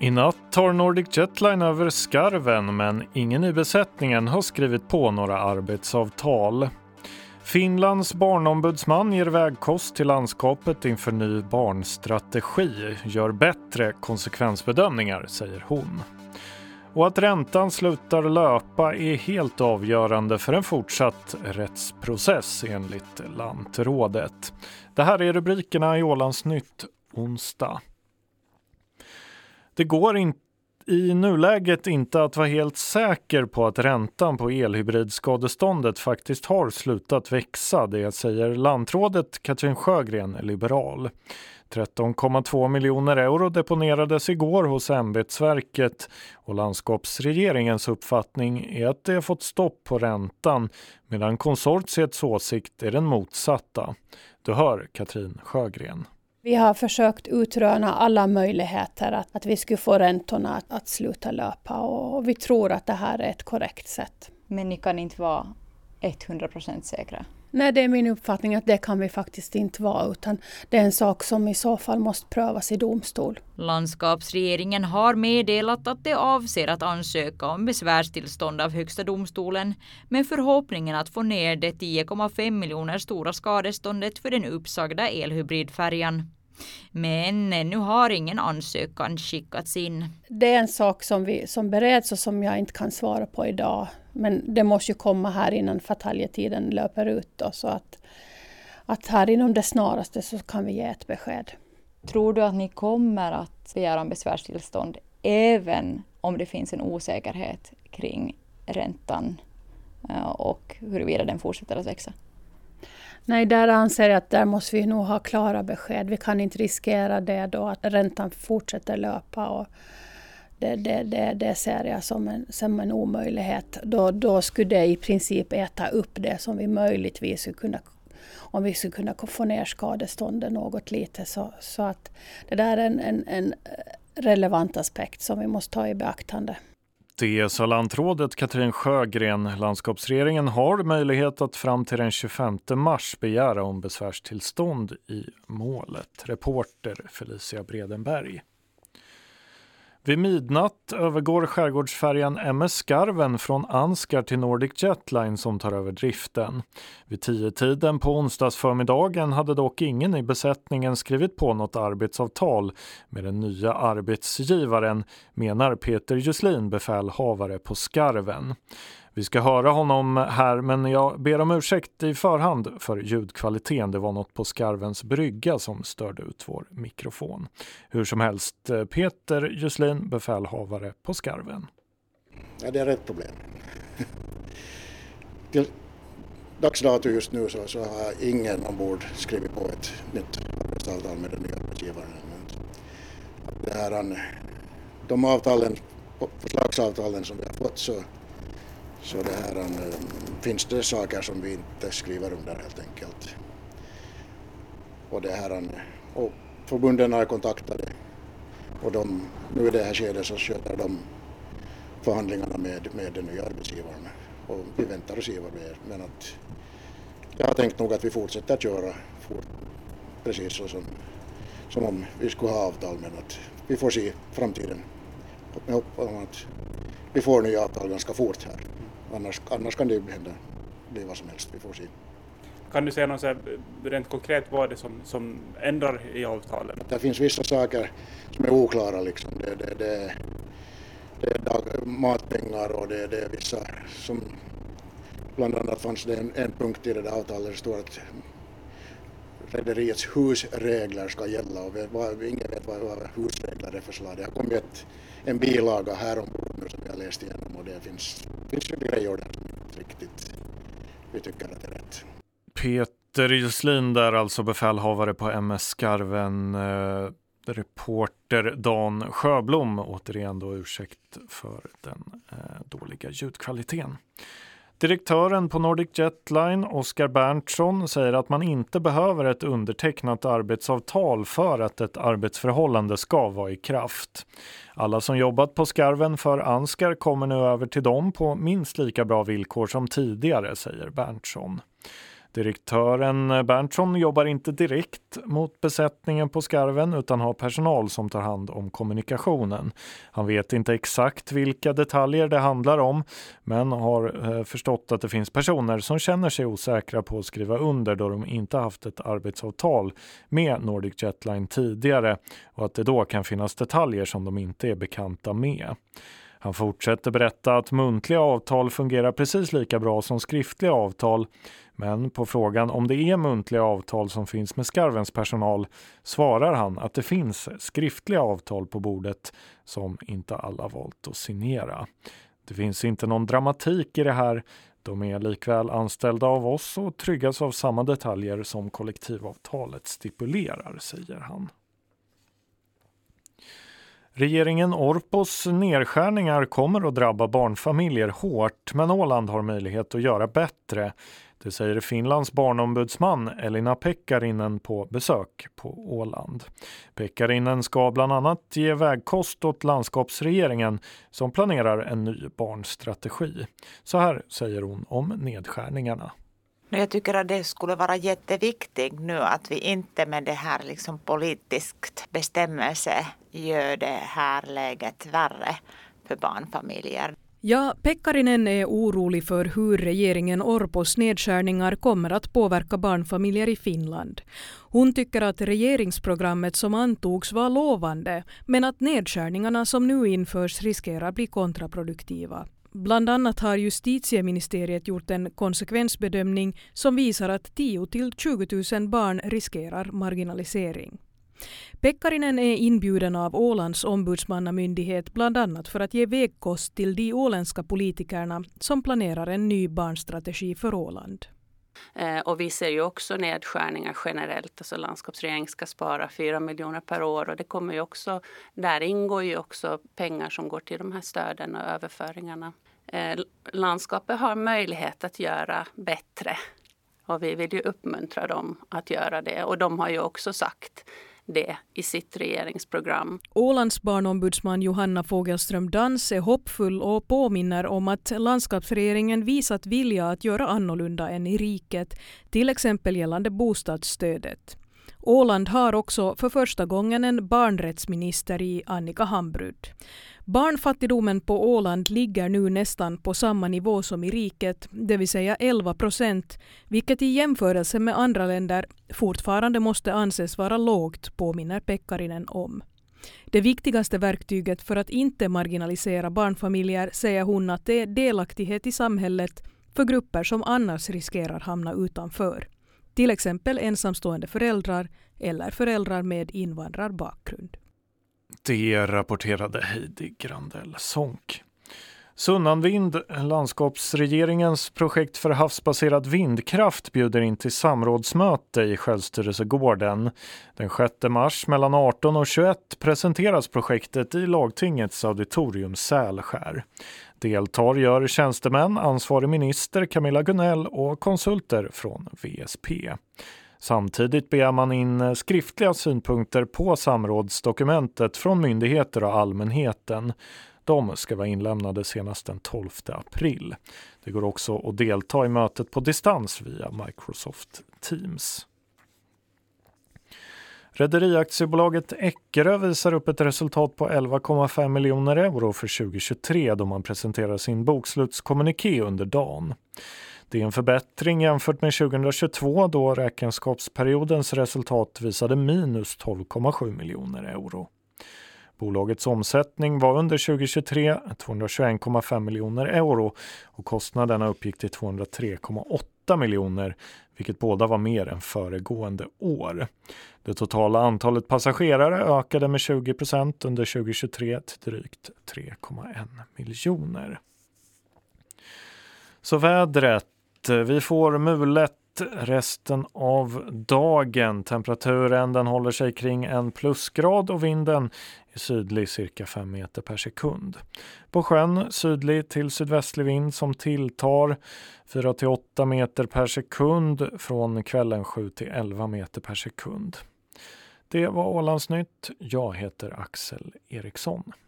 I natt tar Nordic Jetline över skarven men ingen i besättningen har skrivit på några arbetsavtal. Finlands barnombudsman ger vägkost till landskapet inför ny barnstrategi. Gör bättre konsekvensbedömningar, säger hon. Och att räntan slutar löpa är helt avgörande för en fortsatt rättsprocess enligt Lantrådet. Det här är rubrikerna i Ålandsnytt onsdag. Det går in, i nuläget inte att vara helt säker på att räntan på elhybridskadeståndet faktiskt har slutat växa. Det säger lantrådet Katrin Sjögren, liberal. 13,2 miljoner euro deponerades igår hos ämbetsverket och landskapsregeringens uppfattning är att det fått stopp på räntan medan konsortiets åsikt är den motsatta. Du hör Katrin Sjögren. Vi har försökt utröna alla möjligheter att, att vi skulle få räntorna att, att sluta löpa och, vi tror att det här är ett korrekt sätt. Men ni kan inte vara 100 procent säkra? Nej, det är min uppfattning att det kan vi faktiskt inte vara utan det är en sak som i så fall måste prövas i domstol. Landskapsregeringen har meddelat att det avser att ansöka om besvärstillstånd av Högsta domstolen med förhoppningen att få ner det 10,5 miljoner stora skadeståndet för den uppsagda elhybridfärjan. Men ännu har ingen ansökan skickats in. Det är en sak som, vi, som bereds och som jag inte kan svara på idag. Men det måste ju komma här innan fataljetiden löper ut. Då, så att, att här inom det snaraste så kan vi ge ett besked. Tror du att ni kommer att begära om besvärstillstånd även om det finns en osäkerhet kring räntan eh, och huruvida den fortsätter att växa? Nej, där anser jag att där måste vi nog ha klara besked. Vi kan inte riskera det då att räntan fortsätter löpa. Och det, det, det, det ser jag som en, som en omöjlighet. Då, då skulle det i princip äta upp det som vi möjligtvis skulle kunna om vi skulle kunna få ner skadestånden något lite. Så, så att det där är en, en, en relevant aspekt som vi måste ta i beaktande. Det sa lantrådet Katrin Sjögren. Landskapsregeringen har möjlighet att fram till den 25 mars begära om besvärstillstånd i målet. Reporter Felicia Bredenberg. Vid midnatt övergår skärgårdsfärjan MS Skarven från Anskar till Nordic Jetline som tar över driften. Vid tiden på onsdagsförmiddagen hade dock ingen i besättningen skrivit på något arbetsavtal med den nya arbetsgivaren, menar Peter Juslin, befälhavare på Skarven. Vi ska höra honom här men jag ber om ursäkt i förhand för ljudkvaliteten. Det var något på skarvens brygga som störde ut vår mikrofon. Hur som helst, eh, Peter Juslin, befälhavare på skarven. Ja, det är ett problem. Till dags dato just nu så, så har ingen ombord skrivit på ett nytt arbetsavtal med den nya arbetsgivaren. Det här, de avtalen, förslagsavtalen som vi har fått så så det här, um, finns det saker som vi inte skriver under helt enkelt. Och, det här, um, och förbunden är kontaktade och de, nu i det här skedet så sköter de förhandlingarna med, med den nya arbetsgivaren och vi väntar och ser vad det är. Men att jag har tänkt nog att vi fortsätter att köra fort, precis så som, som om vi skulle ha avtal men att vi får se framtiden. Jag hoppas att vi får nya avtal ganska fort här. Annars, annars kan det hända, bli vad som helst, vi får se. Kan du säga något här, rent konkret vad det som, som ändrar i avtalen? Det finns vissa saker som är oklara liksom. Det, det, det, det är dag, matpengar och det, det är vissa som bland annat fanns det en, en punkt i det där avtalet där det står att rederiets husregler ska gälla och vad, ingen vet vad, vad husregler är för slag. Det har kommit en bilaga här ombord nu som jag läst igenom och det finns, finns ju grejer där som inte riktigt vi tycker att det är rätt. Peter Juslin där alltså befälhavare på MS Skarven eh, reporter Dan Sjöblom återigen då ursäkt för den eh, dåliga ljudkvaliteten. Direktören på Nordic Jetline, Oskar Berntsson, säger att man inte behöver ett undertecknat arbetsavtal för att ett arbetsförhållande ska vara i kraft. Alla som jobbat på skarven för Anskar kommer nu över till dem på minst lika bra villkor som tidigare, säger Berntsson. Direktören Berntsson jobbar inte direkt mot besättningen på skarven utan har personal som tar hand om kommunikationen. Han vet inte exakt vilka detaljer det handlar om men har eh, förstått att det finns personer som känner sig osäkra på att skriva under då de inte haft ett arbetsavtal med Nordic Jetline tidigare och att det då kan finnas detaljer som de inte är bekanta med. Han fortsätter berätta att muntliga avtal fungerar precis lika bra som skriftliga avtal men på frågan om det är muntliga avtal som finns med skarvens personal svarar han att det finns skriftliga avtal på bordet som inte alla valt att signera. Det finns inte någon dramatik i det här. De är likväl anställda av oss och tryggas av samma detaljer som kollektivavtalet stipulerar, säger han. Regeringen Orpos nedskärningar kommer att drabba barnfamiljer hårt men Åland har möjlighet att göra bättre. Det säger Finlands barnombudsman Elina Pekkarinen på besök på Åland. Pekkarinen ska bland annat ge vägkost åt landskapsregeringen som planerar en ny barnstrategi. Så här säger hon om nedskärningarna. Jag tycker att det skulle vara jätteviktigt nu att vi inte med det här liksom politiskt bestämmelse gör det här läget värre för barnfamiljer. Ja, Pekkarinen är orolig för hur regeringen Orpos nedskärningar kommer att påverka barnfamiljer i Finland. Hon tycker att regeringsprogrammet som antogs var lovande men att nedskärningarna som nu införs riskerar bli kontraproduktiva. Bland annat har justitieministeriet gjort en konsekvensbedömning som visar att 10 till 20 000 barn riskerar marginalisering. Pekkarinen är inbjuden av Ålands ombudsmannamyndighet bland annat för att ge vägkost till de åländska politikerna som planerar en ny barnstrategi för Åland. Eh, och vi ser ju också nedskärningar generellt. Alltså landskapsregeringen ska spara 4 miljoner per år och det kommer ju också, där ingår ju också pengar som går till de här stöden och överföringarna. Eh, landskapet har möjlighet att göra bättre och vi vill ju uppmuntra dem att göra det. Och de har ju också sagt det i sitt regeringsprogram. Ålands barnombudsman Johanna Fogelström Dans är hoppfull och påminner om att landskapsregeringen visat vilja att göra annorlunda än i riket, till exempel gällande bostadsstödet. Åland har också för första gången en barnrättsminister i Annika Hambrud. Barnfattigdomen på Åland ligger nu nästan på samma nivå som i riket, det vill säga 11 procent, vilket i jämförelse med andra länder fortfarande måste anses vara lågt, påminner Pekkarinen om. Det viktigaste verktyget för att inte marginalisera barnfamiljer säger hon att det är delaktighet i samhället för grupper som annars riskerar hamna utanför. Till exempel ensamstående föräldrar eller föräldrar med invandrarbakgrund. Det rapporterade Heidi Grandell Sonck. Sunnanvind, landskapsregeringens projekt för havsbaserad vindkraft, bjuder in till samrådsmöte i Självstyrelsegården. Den 6 mars mellan 18 och 21 presenteras projektet i lagtingets auditorium Sälskär. Deltar gör tjänstemän, ansvarig minister Camilla Gunell och konsulter från VSP. Samtidigt begär man in eh, skriftliga synpunkter på samrådsdokumentet från myndigheter och allmänheten. De ska vara inlämnade senast den 12 april. Det går också att delta i mötet på distans via Microsoft Teams. Rederiaktiebolaget Eckerö visar upp ett resultat på 11,5 miljoner euro för 2023 då man presenterar sin bokslutskommuniké under dagen. Det är en förbättring jämfört med 2022 då räkenskapsperiodens resultat visade minus 12,7 miljoner euro. Bolagets omsättning var under 2023 221,5 miljoner euro och kostnaderna uppgick till 203,8 miljoner vilket båda var mer än föregående år. Det totala antalet passagerare ökade med 20 procent under 2023 till drygt 3,1 miljoner. Så vädret. Vi får mulet resten av dagen. Temperaturen den håller sig kring en plusgrad och vinden är sydlig cirka 5 meter per sekund. På sjön sydlig till sydvästlig vind som tilltar 4 till 8 meter per sekund från kvällen 7 till 11 meter per sekund. Det var Ålandsnytt. Jag heter Axel Eriksson.